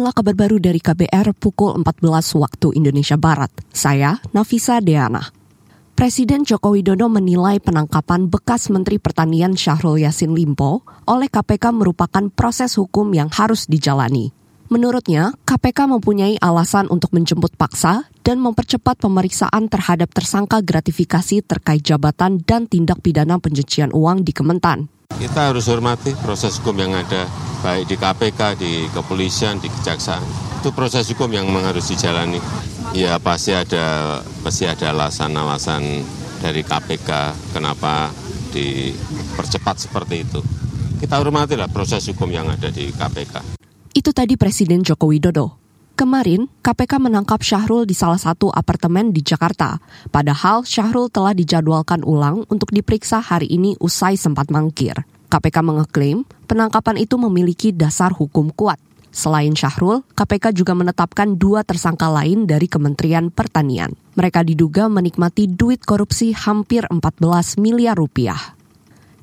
Inilah kabar baru dari KBR pukul 14 waktu Indonesia Barat. Saya Nafisa Deana. Presiden Joko Widodo menilai penangkapan bekas Menteri Pertanian Syahrul Yassin Limpo oleh KPK merupakan proses hukum yang harus dijalani. Menurutnya, KPK mempunyai alasan untuk menjemput paksa dan mempercepat pemeriksaan terhadap tersangka gratifikasi terkait jabatan dan tindak pidana pencucian uang di Kementan. Kita harus hormati proses hukum yang ada baik di KPK, di kepolisian, di kejaksaan. Itu proses hukum yang harus dijalani. Ya pasti ada pasti ada alasan-alasan dari KPK kenapa dipercepat seperti itu. Kita hormatilah proses hukum yang ada di KPK. Itu tadi Presiden Joko Widodo. Kemarin, KPK menangkap Syahrul di salah satu apartemen di Jakarta. Padahal Syahrul telah dijadwalkan ulang untuk diperiksa hari ini usai sempat mangkir. KPK mengeklaim penangkapan itu memiliki dasar hukum kuat. Selain Syahrul, KPK juga menetapkan dua tersangka lain dari Kementerian Pertanian. Mereka diduga menikmati duit korupsi hampir 14 miliar rupiah.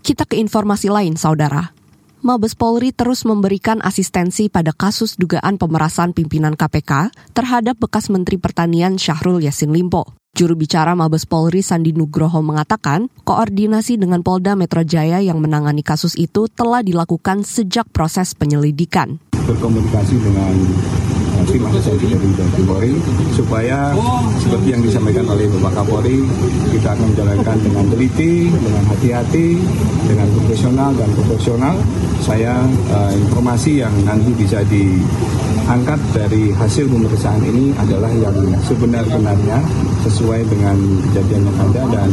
Kita ke informasi lain, saudara. Mabes Polri terus memberikan asistensi pada kasus dugaan pemerasan pimpinan KPK terhadap bekas Menteri Pertanian Syahrul Yassin Limpo. Juru bicara Mabes Polri Sandi Nugroho mengatakan, koordinasi dengan Polda Metro Jaya yang menangani kasus itu telah dilakukan sejak proses penyelidikan. Berkomunikasi dengan eh, tim dari Polri supaya seperti yang disampaikan oleh Bapak Kapolri kita akan menjalankan dengan teliti, dengan hati-hati, dengan profesional dan proporsional. Saya uh, informasi yang nanti bisa diangkat dari hasil pemeriksaan ini adalah yang sebenar-benarnya sesuai dengan kejadian yang ada dan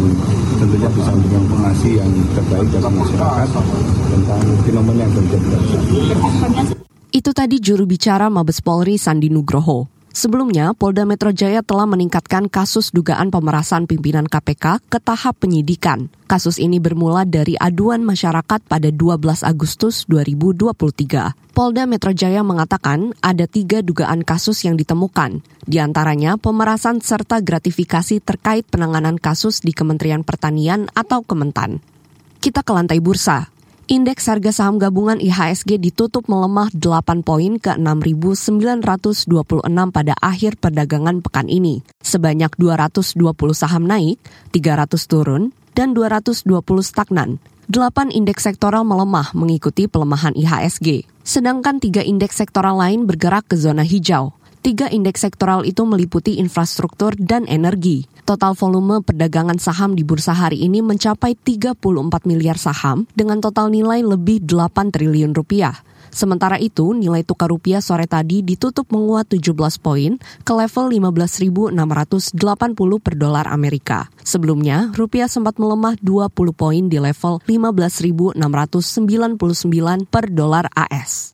tentunya bisa memberikan informasi yang terbaik bagi masyarakat tentang fenomena yang terjadi Itu tadi juru bicara Mabes Polri Sandi Nugroho. Sebelumnya, Polda Metro Jaya telah meningkatkan kasus dugaan pemerasan pimpinan KPK ke tahap penyidikan. Kasus ini bermula dari aduan masyarakat pada 12 Agustus 2023. Polda Metro Jaya mengatakan ada tiga dugaan kasus yang ditemukan, di antaranya pemerasan serta gratifikasi terkait penanganan kasus di Kementerian Pertanian atau Kementan. Kita ke lantai bursa. Indeks harga saham gabungan IHSG ditutup melemah 8 poin ke 6.926 pada akhir perdagangan pekan ini. Sebanyak 220 saham naik, 300 turun, dan 220 stagnan. 8 indeks sektoral melemah mengikuti pelemahan IHSG. Sedangkan tiga indeks sektoral lain bergerak ke zona hijau. Tiga indeks sektoral itu meliputi infrastruktur dan energi. Total volume perdagangan saham di bursa hari ini mencapai 34 miliar saham dengan total nilai lebih 8 triliun rupiah. Sementara itu, nilai tukar rupiah sore tadi ditutup menguat 17 poin ke level 15.680 per dolar Amerika. Sebelumnya, rupiah sempat melemah 20 poin di level 15.699 per dolar AS.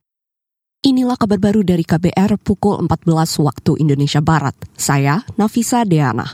Inilah kabar baru dari KBR pukul 14 waktu Indonesia Barat. Saya Nafisa Deana.